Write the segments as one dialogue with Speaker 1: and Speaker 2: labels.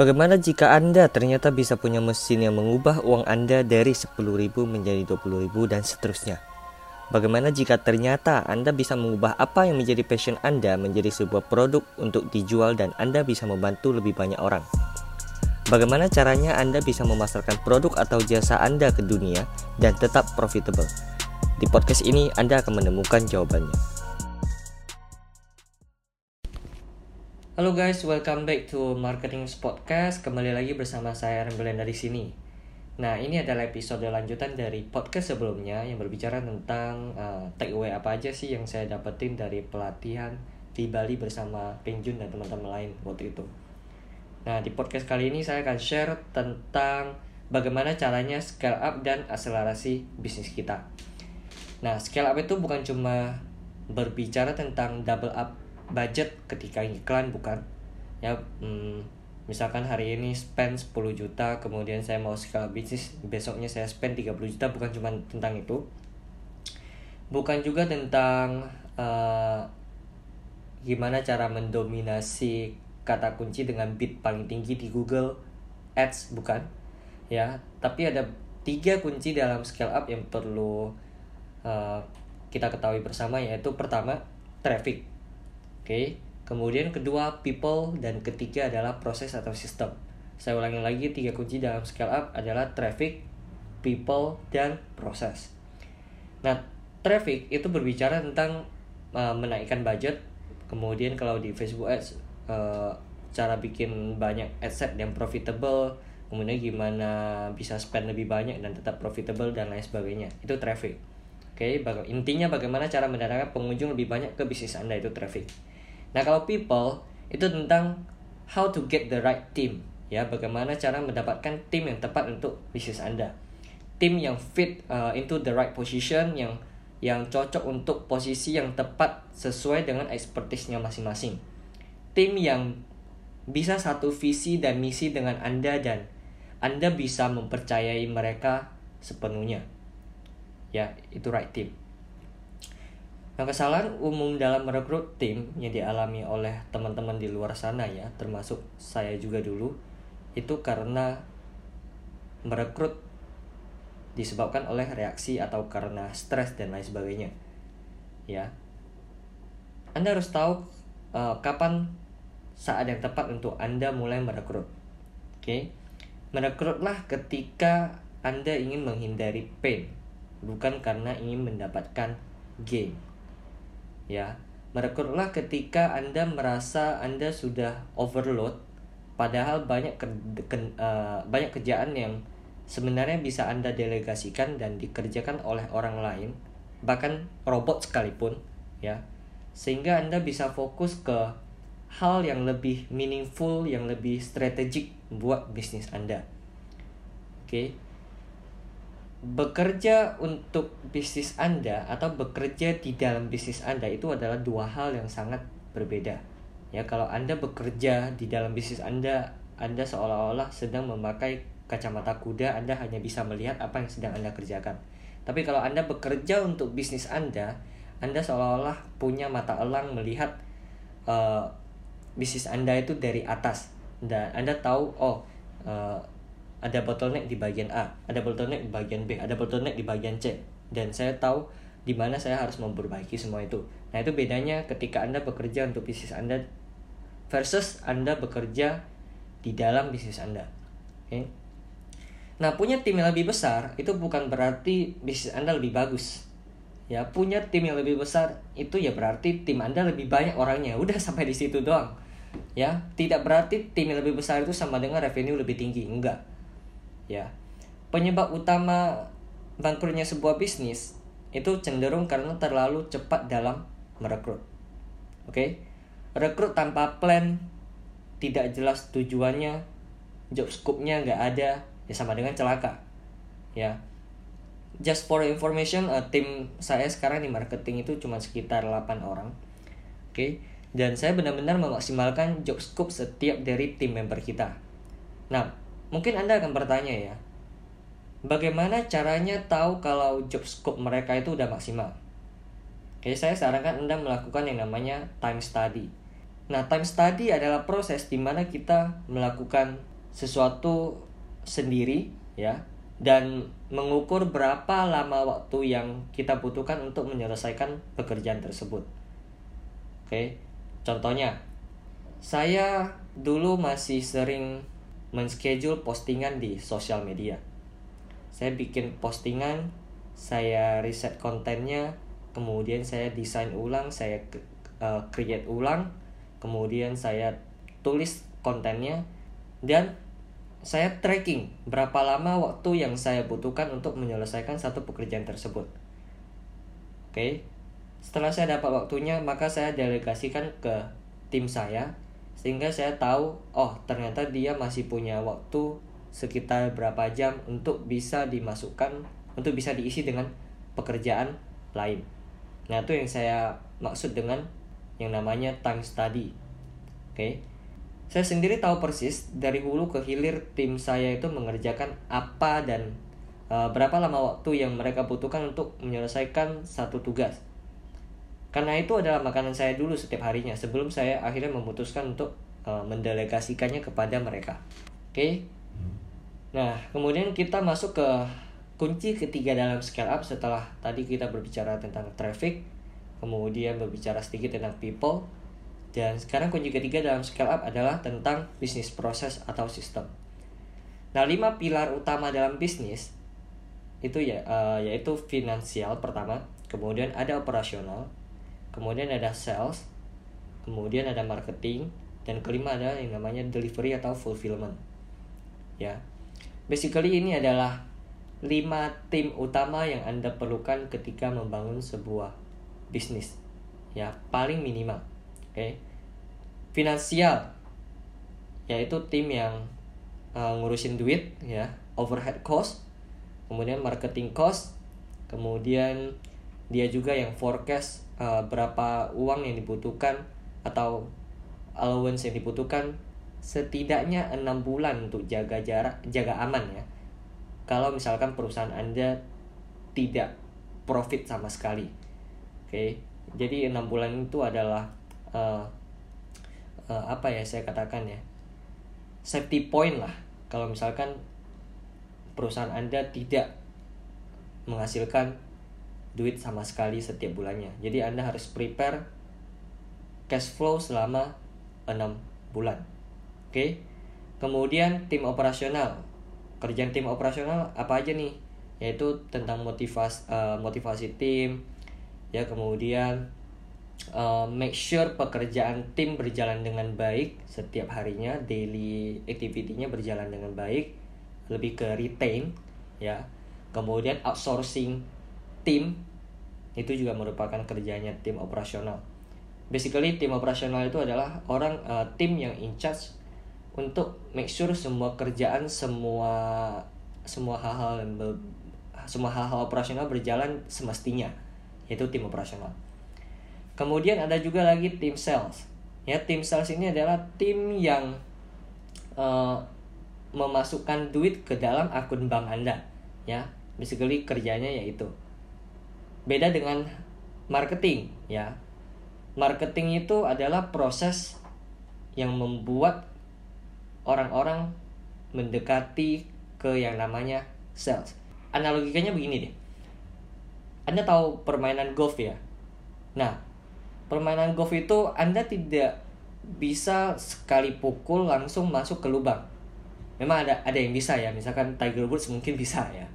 Speaker 1: Bagaimana jika Anda ternyata bisa punya mesin yang mengubah uang Anda dari 10.000 menjadi 20.000 dan seterusnya? Bagaimana jika ternyata Anda bisa mengubah apa yang menjadi passion Anda menjadi sebuah produk untuk dijual dan Anda bisa membantu lebih banyak orang? Bagaimana caranya Anda bisa memasarkan produk atau jasa Anda ke dunia dan tetap profitable? Di podcast ini Anda akan menemukan jawabannya. Halo guys, welcome back to Marketing Podcast. Kembali lagi bersama saya Rembelan dari sini. Nah, ini adalah episode lanjutan dari podcast sebelumnya yang berbicara tentang uh, takeaway apa aja sih yang saya dapetin dari pelatihan di Bali bersama Penjun dan teman-teman lain waktu itu. Nah, di podcast kali ini saya akan share tentang bagaimana caranya scale up dan akselerasi bisnis kita. Nah, scale up itu bukan cuma berbicara tentang double up budget ketika iklan bukan? Ya hmm, misalkan hari ini spend 10 juta kemudian saya mau scale bisnis besoknya saya spend 30 juta bukan cuma tentang itu. Bukan juga tentang uh, gimana cara mendominasi kata kunci dengan bid paling tinggi di Google Ads bukan? Ya tapi ada tiga kunci dalam scale up yang perlu uh, kita ketahui bersama yaitu pertama traffic okay? kemudian kedua people dan ketiga adalah proses atau sistem saya ulangi lagi tiga kunci dalam scale up adalah traffic people dan proses nah traffic itu berbicara tentang uh, menaikkan budget kemudian kalau di Facebook Ads uh, cara bikin banyak asset yang profitable kemudian gimana bisa spend lebih banyak dan tetap profitable dan lain sebagainya itu traffic oke okay? intinya bagaimana cara mendatangkan pengunjung lebih banyak ke bisnis anda itu traffic Nah, kalau people itu tentang how to get the right team, ya, bagaimana cara mendapatkan tim yang tepat untuk bisnis Anda. Tim yang fit uh, into the right position yang yang cocok untuk posisi yang tepat sesuai dengan expertise-nya masing-masing. Tim yang bisa satu visi dan misi dengan Anda dan Anda bisa mempercayai mereka sepenuhnya. Ya, itu right team. Nah, kesalahan umum dalam merekrut tim yang dialami oleh teman-teman di luar sana ya, termasuk saya juga dulu, itu karena merekrut disebabkan oleh reaksi atau karena stres dan lain sebagainya. Ya. Anda harus tahu uh, kapan saat yang tepat untuk Anda mulai merekrut. Oke. Okay? Merekrutlah ketika Anda ingin menghindari pain, bukan karena ingin mendapatkan gain ya merekrutlah ketika anda merasa anda sudah overload padahal banyak ke, ke, uh, banyak kerjaan yang sebenarnya bisa anda delegasikan dan dikerjakan oleh orang lain bahkan robot sekalipun ya sehingga anda bisa fokus ke hal yang lebih meaningful yang lebih strategik buat bisnis anda oke okay? Bekerja untuk bisnis Anda atau bekerja di dalam bisnis Anda itu adalah dua hal yang sangat berbeda. Ya, kalau Anda bekerja di dalam bisnis Anda, Anda seolah-olah sedang memakai kacamata kuda, Anda hanya bisa melihat apa yang sedang Anda kerjakan. Tapi kalau Anda bekerja untuk bisnis Anda, Anda seolah-olah punya mata elang melihat uh, bisnis Anda itu dari atas. Dan Anda tahu, oh, uh, ada bottleneck di bagian A, ada bottleneck di bagian B, ada bottleneck di bagian C. Dan saya tahu di mana saya harus memperbaiki semua itu. Nah, itu bedanya ketika Anda bekerja untuk bisnis Anda versus Anda bekerja di dalam bisnis Anda. Oke. Okay? Nah, punya tim yang lebih besar itu bukan berarti bisnis Anda lebih bagus. Ya, punya tim yang lebih besar itu ya berarti tim Anda lebih banyak orangnya. Udah sampai di situ doang. Ya, tidak berarti tim yang lebih besar itu sama dengan revenue lebih tinggi. Enggak ya. Penyebab utama bangkrutnya sebuah bisnis itu cenderung karena terlalu cepat dalam merekrut. Oke? Okay? rekrut tanpa plan tidak jelas tujuannya job scope-nya nggak ada ya sama dengan celaka. Ya. Just for information uh, tim saya sekarang di marketing itu cuma sekitar 8 orang. Oke? Okay? dan saya benar-benar memaksimalkan job scope setiap dari tim member kita. Nah Mungkin Anda akan bertanya ya, bagaimana caranya tahu kalau job scope mereka itu udah maksimal? Oke, saya sarankan Anda melakukan yang namanya time study. Nah, time study adalah proses di mana kita melakukan sesuatu sendiri ya dan mengukur berapa lama waktu yang kita butuhkan untuk menyelesaikan pekerjaan tersebut. Oke. Contohnya, saya dulu masih sering menschedule postingan di sosial media. Saya bikin postingan, saya riset kontennya, kemudian saya desain ulang, saya uh, create ulang, kemudian saya tulis kontennya dan saya tracking berapa lama waktu yang saya butuhkan untuk menyelesaikan satu pekerjaan tersebut. Oke. Okay? Setelah saya dapat waktunya, maka saya delegasikan ke tim saya sehingga saya tahu oh ternyata dia masih punya waktu sekitar berapa jam untuk bisa dimasukkan untuk bisa diisi dengan pekerjaan lain. Nah, itu yang saya maksud dengan yang namanya time study. Oke. Okay? Saya sendiri tahu persis dari hulu ke hilir tim saya itu mengerjakan apa dan uh, berapa lama waktu yang mereka butuhkan untuk menyelesaikan satu tugas. Karena itu adalah makanan saya dulu setiap harinya sebelum saya akhirnya memutuskan untuk uh, mendelegasikannya kepada mereka. Oke. Okay? Nah, kemudian kita masuk ke kunci ketiga dalam scale up setelah tadi kita berbicara tentang traffic, kemudian berbicara sedikit tentang people, dan sekarang kunci ketiga dalam scale up adalah tentang bisnis proses atau sistem. Nah, lima pilar utama dalam bisnis itu ya uh, yaitu finansial pertama, kemudian ada operasional, kemudian ada sales, kemudian ada marketing, dan kelima ada yang namanya delivery atau fulfillment. Ya. Basically ini adalah lima tim utama yang Anda perlukan ketika membangun sebuah bisnis ya paling minimal oke okay? finansial yaitu tim yang uh, ngurusin duit ya overhead cost kemudian marketing cost kemudian dia juga yang forecast uh, berapa uang yang dibutuhkan atau allowance yang dibutuhkan setidaknya enam bulan untuk jaga jarak jaga aman ya kalau misalkan perusahaan anda tidak profit sama sekali okay? jadi enam bulan itu adalah uh, uh, apa ya saya katakan ya safety point lah kalau misalkan perusahaan anda tidak menghasilkan duit sama sekali setiap bulannya. Jadi anda harus prepare cash flow selama enam bulan. Oke? Kemudian tim operasional. Kerjaan tim operasional apa aja nih? Yaitu tentang motivasi uh, motivasi tim ya kemudian uh, make sure pekerjaan tim berjalan dengan baik setiap harinya daily activity-nya berjalan dengan baik lebih ke retain ya. Kemudian outsourcing tim itu juga merupakan kerjanya tim operasional basically tim operasional itu adalah orang uh, tim yang in charge untuk make sure semua kerjaan semua semua hal-hal semua hal-hal operasional berjalan semestinya yaitu tim operasional. Kemudian ada juga lagi tim sales. Ya, tim sales ini adalah tim yang uh, memasukkan duit ke dalam akun bank Anda, ya. Basically kerjanya yaitu beda dengan marketing, ya. Marketing itu adalah proses yang membuat orang-orang mendekati ke yang namanya sales. Analogikannya begini deh anda tahu permainan golf ya? Nah, permainan golf itu Anda tidak bisa sekali pukul langsung masuk ke lubang. Memang ada ada yang bisa ya, misalkan Tiger Woods mungkin bisa ya.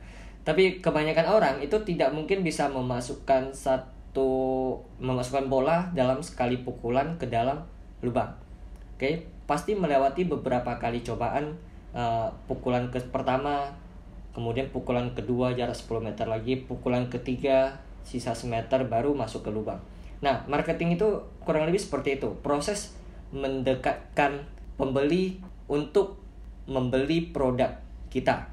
Speaker 1: Tapi kebanyakan orang itu tidak mungkin bisa memasukkan satu memasukkan bola dalam sekali pukulan ke dalam lubang. Oke, okay? pasti melewati beberapa kali cobaan uh, pukulan ke pertama kemudian pukulan kedua jarak 10 meter lagi pukulan ketiga sisa semeter baru masuk ke lubang nah marketing itu kurang lebih seperti itu proses mendekatkan pembeli untuk membeli produk kita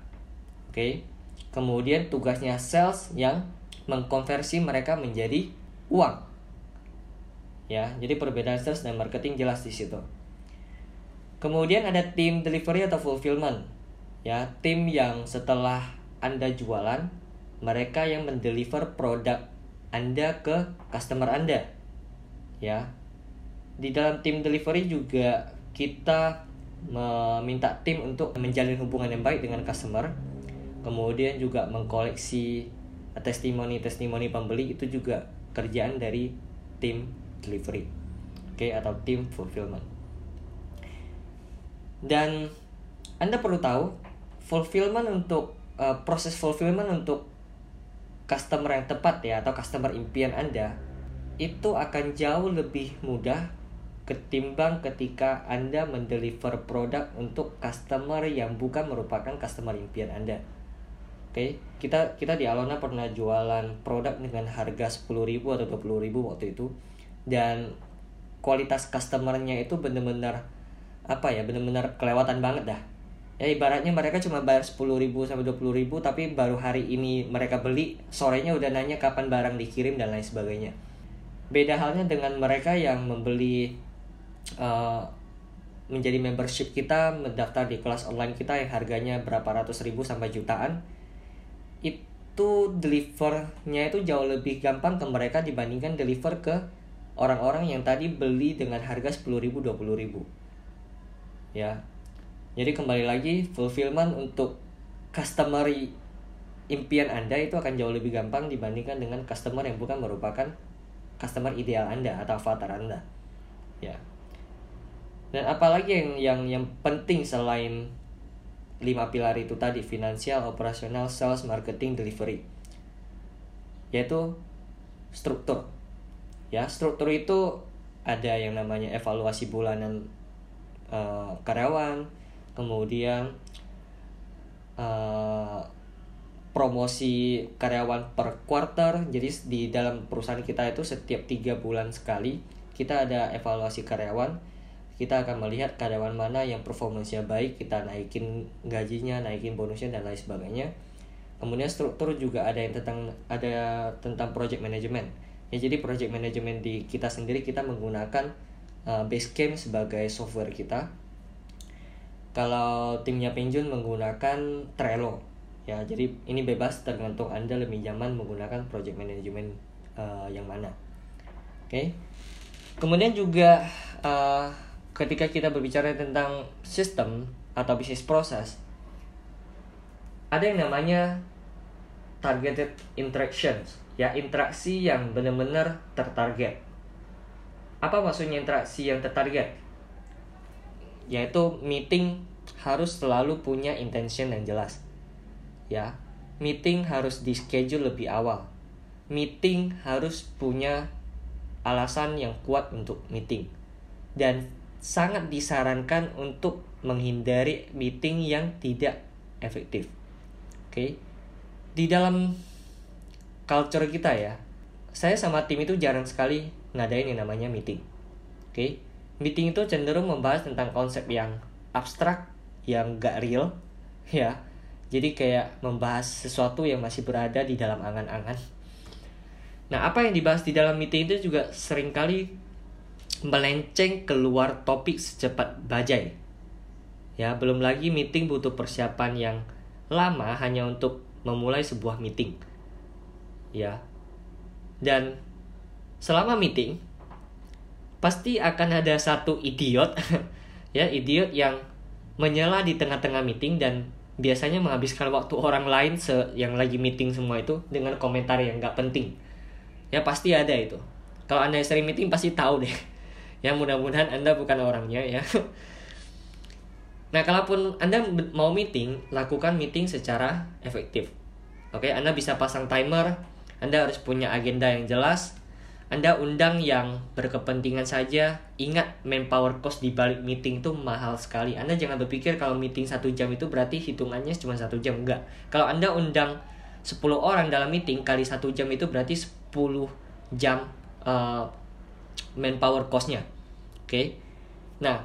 Speaker 1: oke okay? Kemudian tugasnya sales yang mengkonversi mereka menjadi uang. Ya jadi perbedaan sales dan marketing jelas di situ. Kemudian ada tim delivery atau fulfillment. Ya tim yang setelah anda jualan mereka yang mendeliver produk anda ke customer anda. Ya di dalam tim delivery juga kita meminta tim untuk menjalin hubungan yang baik dengan customer kemudian juga mengkoleksi testimoni-testimoni pembeli itu juga kerjaan dari tim delivery oke okay, atau tim fulfillment dan anda perlu tahu fulfillment untuk uh, proses fulfillment untuk customer yang tepat ya atau customer impian Anda itu akan jauh lebih mudah ketimbang ketika Anda mendeliver produk untuk customer yang bukan merupakan customer impian Anda. Okay? kita kita di Alona pernah jualan produk dengan harga 10.000 atau 20.000 waktu itu. Dan kualitas customernya itu benar-benar apa ya benar-benar kelewatan banget dah. Ya ibaratnya mereka cuma bayar 10.000 sampai 20.000 tapi baru hari ini mereka beli sorenya udah nanya kapan barang dikirim dan lain sebagainya. Beda halnya dengan mereka yang membeli uh, menjadi membership kita mendaftar di kelas online kita yang harganya berapa ratus ribu sampai jutaan itu delivernya itu jauh lebih gampang ke mereka dibandingkan deliver ke orang-orang yang tadi beli dengan harga 10 ribu 20 ribu ya jadi kembali lagi fulfillment untuk customer impian anda itu akan jauh lebih gampang dibandingkan dengan customer yang bukan merupakan customer ideal Anda atau avatar Anda. Ya. Dan apalagi yang yang yang penting selain lima pilar itu tadi finansial, operasional, sales, marketing, delivery. Yaitu struktur. Ya, struktur itu ada yang namanya evaluasi bulanan uh, karyawan, kemudian uh, promosi karyawan per quarter jadi di dalam perusahaan kita itu setiap tiga bulan sekali kita ada evaluasi karyawan kita akan melihat karyawan mana yang performanya baik kita naikin gajinya naikin bonusnya dan lain sebagainya. Kemudian struktur juga ada yang tentang ada tentang project management. Ya jadi project management di kita sendiri kita menggunakan uh, Basecamp sebagai software kita. Kalau timnya Penjun menggunakan Trello. Ya jadi ini bebas tergantung anda lebih nyaman menggunakan project management uh, yang mana. Oke. Okay? kemudian juga uh, ketika kita berbicara tentang sistem atau bisnis proses ada yang namanya targeted interactions ya interaksi yang benar-benar tertarget. Apa maksudnya interaksi yang tertarget? Yaitu meeting harus selalu punya intention yang jelas ya. Meeting harus di schedule lebih awal. Meeting harus punya alasan yang kuat untuk meeting. Dan sangat disarankan untuk menghindari meeting yang tidak efektif oke okay? di dalam culture kita ya saya sama tim itu jarang sekali ngadain yang namanya meeting oke okay? meeting itu cenderung membahas tentang konsep yang abstrak yang gak real ya jadi kayak membahas sesuatu yang masih berada di dalam angan-angan. Nah, apa yang dibahas di dalam meeting itu juga sering kali melenceng keluar topik secepat bajai. Ya, belum lagi meeting butuh persiapan yang lama hanya untuk memulai sebuah meeting. Ya. Dan selama meeting pasti akan ada satu idiot ya, idiot yang menyela di tengah-tengah meeting dan biasanya menghabiskan waktu orang lain se yang lagi meeting semua itu dengan komentar yang nggak penting ya pasti ada itu kalau anda sering meeting pasti tahu deh ya mudah-mudahan anda bukan orangnya ya nah kalaupun anda mau meeting lakukan meeting secara efektif oke anda bisa pasang timer anda harus punya agenda yang jelas anda undang yang berkepentingan saja. Ingat, manpower cost di balik meeting itu mahal sekali. Anda jangan berpikir kalau meeting satu jam itu berarti hitungannya cuma satu jam. Enggak. Kalau Anda undang 10 orang dalam meeting, kali satu jam itu berarti 10 jam uh, manpower costnya. Oke. Okay? Nah,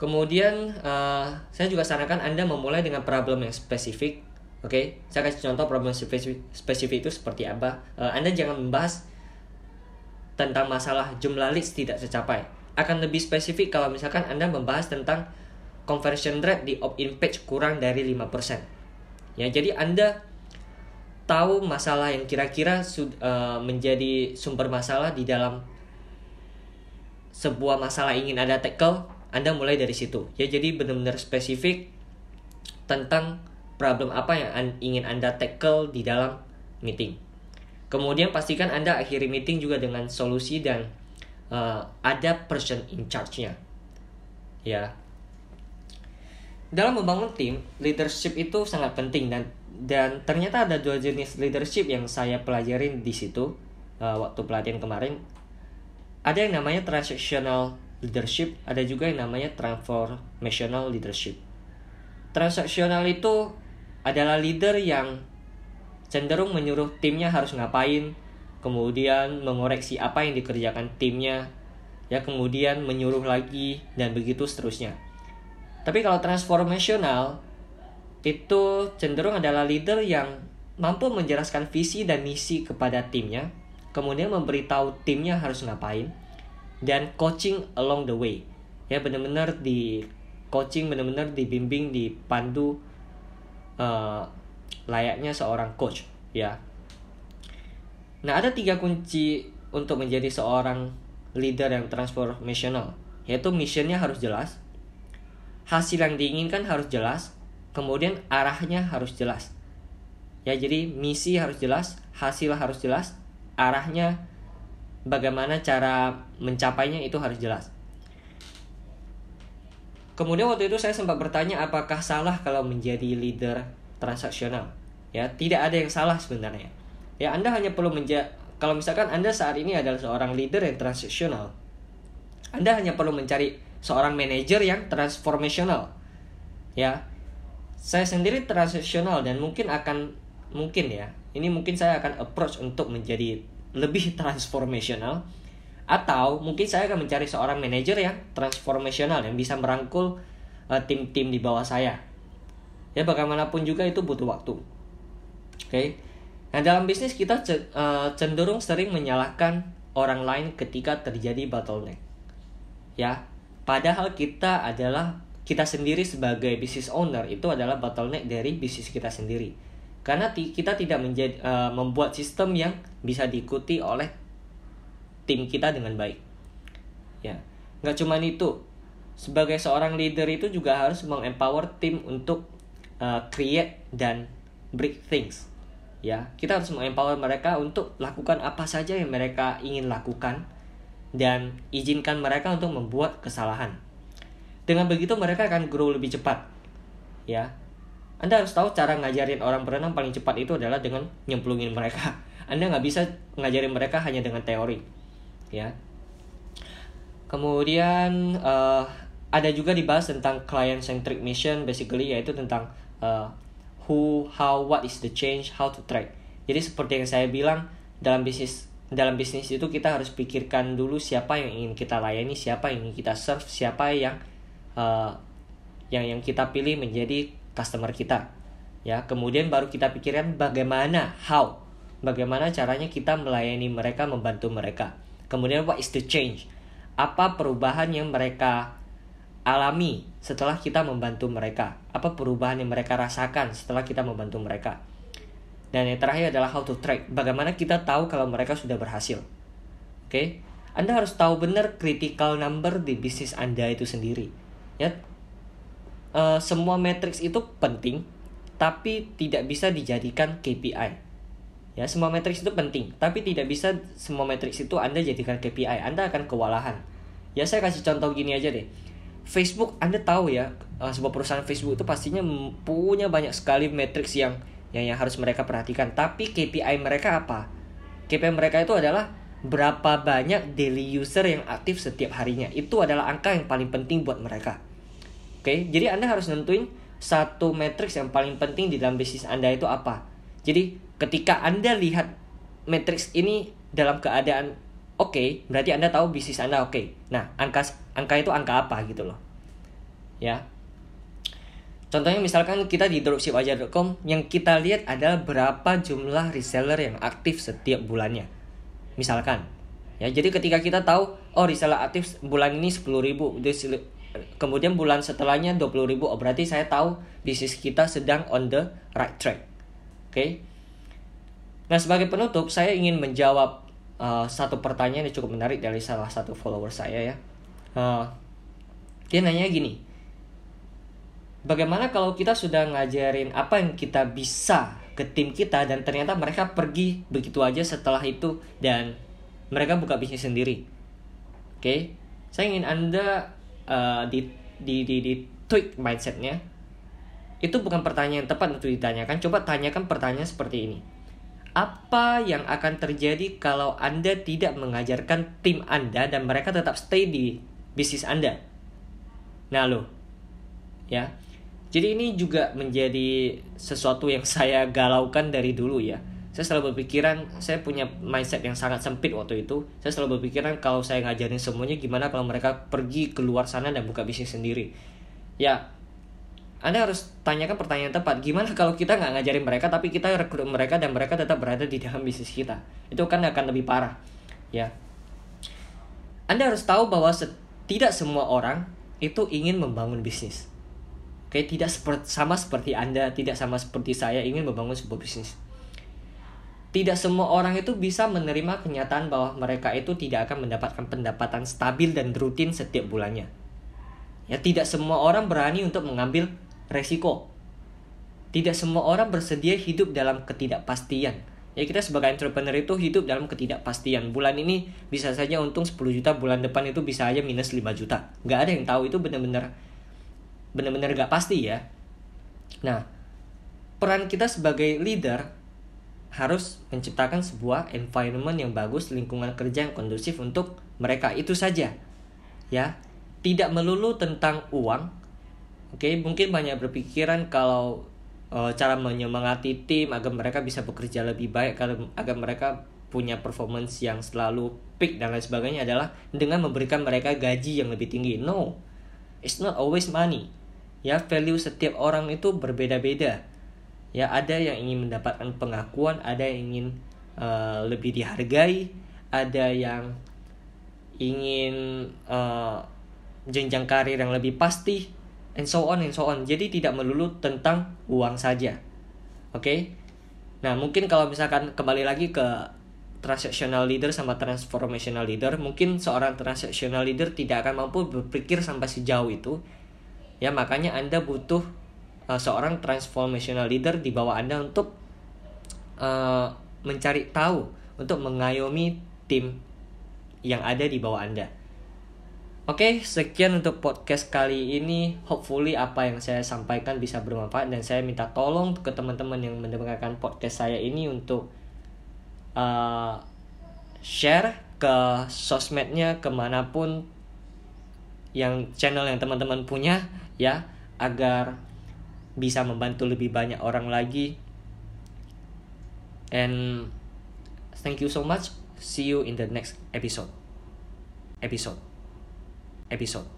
Speaker 1: kemudian uh, saya juga sarankan Anda memulai dengan problem yang spesifik. Oke, okay? saya kasih contoh problem spesifik, spesifik itu seperti apa. Uh, anda jangan membahas tentang masalah jumlah leads tidak tercapai. Akan lebih spesifik kalau misalkan Anda membahas tentang conversion rate di opt-in page kurang dari 5%. Ya, jadi Anda tahu masalah yang kira-kira uh, menjadi sumber masalah di dalam sebuah masalah ingin Anda tackle, Anda mulai dari situ. Ya, jadi benar-benar spesifik tentang problem apa yang ingin Anda tackle di dalam meeting. Kemudian pastikan Anda akhiri meeting juga dengan solusi dan uh, ada person in charge-nya. Ya. Dalam membangun tim, leadership itu sangat penting dan dan ternyata ada dua jenis leadership yang saya pelajarin di situ uh, waktu pelatihan kemarin. Ada yang namanya transactional leadership, ada juga yang namanya transformational leadership. Transactional itu adalah leader yang cenderung menyuruh timnya harus ngapain, kemudian mengoreksi apa yang dikerjakan timnya, ya kemudian menyuruh lagi dan begitu seterusnya. Tapi kalau transformational itu cenderung adalah leader yang mampu menjelaskan visi dan misi kepada timnya, kemudian memberitahu timnya harus ngapain. Dan coaching along the way. Ya benar-benar di coaching benar-benar dibimbing dipandu uh, layaknya seorang coach ya. Nah ada tiga kunci untuk menjadi seorang leader yang transformational yaitu missionnya harus jelas hasil yang diinginkan harus jelas kemudian arahnya harus jelas. Ya jadi misi harus jelas hasil harus jelas arahnya bagaimana cara mencapainya itu harus jelas Kemudian waktu itu saya sempat bertanya apakah salah kalau menjadi leader transaksional. Ya, tidak ada yang salah sebenarnya. Ya, Anda hanya perlu menjadi kalau misalkan Anda saat ini adalah seorang leader yang transaksional, Anda hanya perlu mencari seorang manajer yang transformational. Ya. Saya sendiri transaksional dan mungkin akan mungkin ya. Ini mungkin saya akan approach untuk menjadi lebih transformational atau mungkin saya akan mencari seorang manajer yang transformational yang bisa merangkul uh, tim-tim di bawah saya. Ya bagaimanapun juga itu butuh waktu. Oke. Okay? Nah, dalam bisnis kita uh, cenderung sering menyalahkan orang lain ketika terjadi bottleneck. Ya, padahal kita adalah kita sendiri sebagai business owner itu adalah bottleneck dari bisnis kita sendiri. Karena kita tidak menjadi uh, membuat sistem yang bisa diikuti oleh tim kita dengan baik. Ya, nggak cuma itu. Sebagai seorang leader itu juga harus mengempower tim untuk uh, create dan break things. Ya, kita harus mengempower mereka untuk lakukan apa saja yang mereka ingin lakukan dan izinkan mereka untuk membuat kesalahan. Dengan begitu mereka akan grow lebih cepat. Ya. Anda harus tahu cara ngajarin orang berenang paling cepat itu adalah dengan nyemplungin mereka. Anda nggak bisa ngajarin mereka hanya dengan teori ya kemudian uh, ada juga dibahas tentang client centric mission basically yaitu tentang uh, who how what is the change how to track jadi seperti yang saya bilang dalam bisnis dalam bisnis itu kita harus pikirkan dulu siapa yang ingin kita layani siapa yang ingin kita serve siapa yang uh, yang yang kita pilih menjadi customer kita ya kemudian baru kita pikirkan bagaimana how bagaimana caranya kita melayani mereka membantu mereka Kemudian what is the change? Apa perubahan yang mereka alami setelah kita membantu mereka? Apa perubahan yang mereka rasakan setelah kita membantu mereka? Dan yang terakhir adalah how to track. Bagaimana kita tahu kalau mereka sudah berhasil? Oke, okay? Anda harus tahu benar critical number di bisnis Anda itu sendiri. Ya, uh, semua matrix itu penting, tapi tidak bisa dijadikan KPI. Ya, semua matriks itu penting, tapi tidak bisa semua matriks itu Anda jadikan KPI. Anda akan kewalahan. Ya, saya kasih contoh gini aja deh. Facebook, Anda tahu ya, eh, sebuah perusahaan Facebook itu pastinya punya banyak sekali matriks yang yang, yang harus mereka perhatikan. Tapi KPI mereka apa? KPI mereka itu adalah berapa banyak daily user yang aktif setiap harinya. Itu adalah angka yang paling penting buat mereka. Oke, jadi Anda harus nentuin satu matriks yang paling penting di dalam bisnis Anda itu apa. Jadi ketika Anda lihat matriks ini dalam keadaan oke, okay, berarti Anda tahu bisnis Anda oke. Okay. Nah, angka angka itu angka apa gitu loh. Ya. Contohnya misalkan kita di dropshipaja.com yang kita lihat adalah berapa jumlah reseller yang aktif setiap bulannya. Misalkan. Ya, jadi ketika kita tahu oh reseller aktif bulan ini 10.000, kemudian bulan setelahnya 20.000, oh berarti saya tahu bisnis kita sedang on the right track. Oke. Okay? Nah, sebagai penutup, saya ingin menjawab uh, satu pertanyaan yang cukup menarik dari salah satu follower saya ya. Uh, dia nanya gini, bagaimana kalau kita sudah ngajarin apa yang kita bisa ke tim kita dan ternyata mereka pergi begitu aja setelah itu dan mereka buka bisnis sendiri. Oke, okay? saya ingin anda uh, di di di, di tweak mindsetnya. Itu bukan pertanyaan yang tepat untuk ditanyakan. Coba tanyakan pertanyaan seperti ini apa yang akan terjadi kalau Anda tidak mengajarkan tim Anda dan mereka tetap stay di bisnis Anda? Nah, lo ya. Jadi ini juga menjadi sesuatu yang saya galaukan dari dulu ya. Saya selalu berpikiran, saya punya mindset yang sangat sempit waktu itu. Saya selalu berpikiran kalau saya ngajarin semuanya gimana kalau mereka pergi keluar sana dan buka bisnis sendiri. Ya, anda harus tanyakan pertanyaan tepat. Gimana kalau kita nggak ngajarin mereka, tapi kita rekrut mereka dan mereka tetap berada di dalam bisnis kita? Itu kan akan lebih parah, ya. Anda harus tahu bahwa tidak semua orang itu ingin membangun bisnis. Oke, tidak seperti sama seperti Anda, tidak sama seperti saya ingin membangun sebuah bisnis. Tidak semua orang itu bisa menerima kenyataan bahwa mereka itu tidak akan mendapatkan pendapatan stabil dan rutin setiap bulannya. Ya, tidak semua orang berani untuk mengambil resiko. Tidak semua orang bersedia hidup dalam ketidakpastian. Ya kita sebagai entrepreneur itu hidup dalam ketidakpastian. Bulan ini bisa saja untung 10 juta, bulan depan itu bisa aja minus 5 juta. Gak ada yang tahu itu benar-benar benar-benar gak pasti ya. Nah, peran kita sebagai leader harus menciptakan sebuah environment yang bagus, lingkungan kerja yang kondusif untuk mereka itu saja. Ya, tidak melulu tentang uang, Oke, mungkin banyak berpikiran kalau uh, cara menyemangati tim agar mereka bisa bekerja lebih baik agar, agar mereka punya performance yang selalu peak dan lain sebagainya adalah dengan memberikan mereka gaji yang lebih tinggi. No, it's not always money. Ya, value setiap orang itu berbeda-beda. Ya, ada yang ingin mendapatkan pengakuan, ada yang ingin uh, lebih dihargai, ada yang ingin uh, jenjang karir yang lebih pasti and so on and so on. Jadi tidak melulu tentang uang saja. Oke. Okay? Nah, mungkin kalau misalkan kembali lagi ke transactional leader sama transformational leader, mungkin seorang transactional leader tidak akan mampu berpikir sampai sejauh itu. Ya, makanya Anda butuh uh, seorang transformational leader di bawah Anda untuk uh, mencari tahu, untuk mengayomi tim yang ada di bawah Anda. Oke, okay, sekian untuk podcast kali ini. Hopefully apa yang saya sampaikan bisa bermanfaat dan saya minta tolong ke teman-teman yang mendengarkan podcast saya ini untuk uh, share ke sosmednya ke mana pun yang channel yang teman-teman punya ya agar bisa membantu lebih banyak orang lagi. And thank you so much. See you in the next episode. Episode episode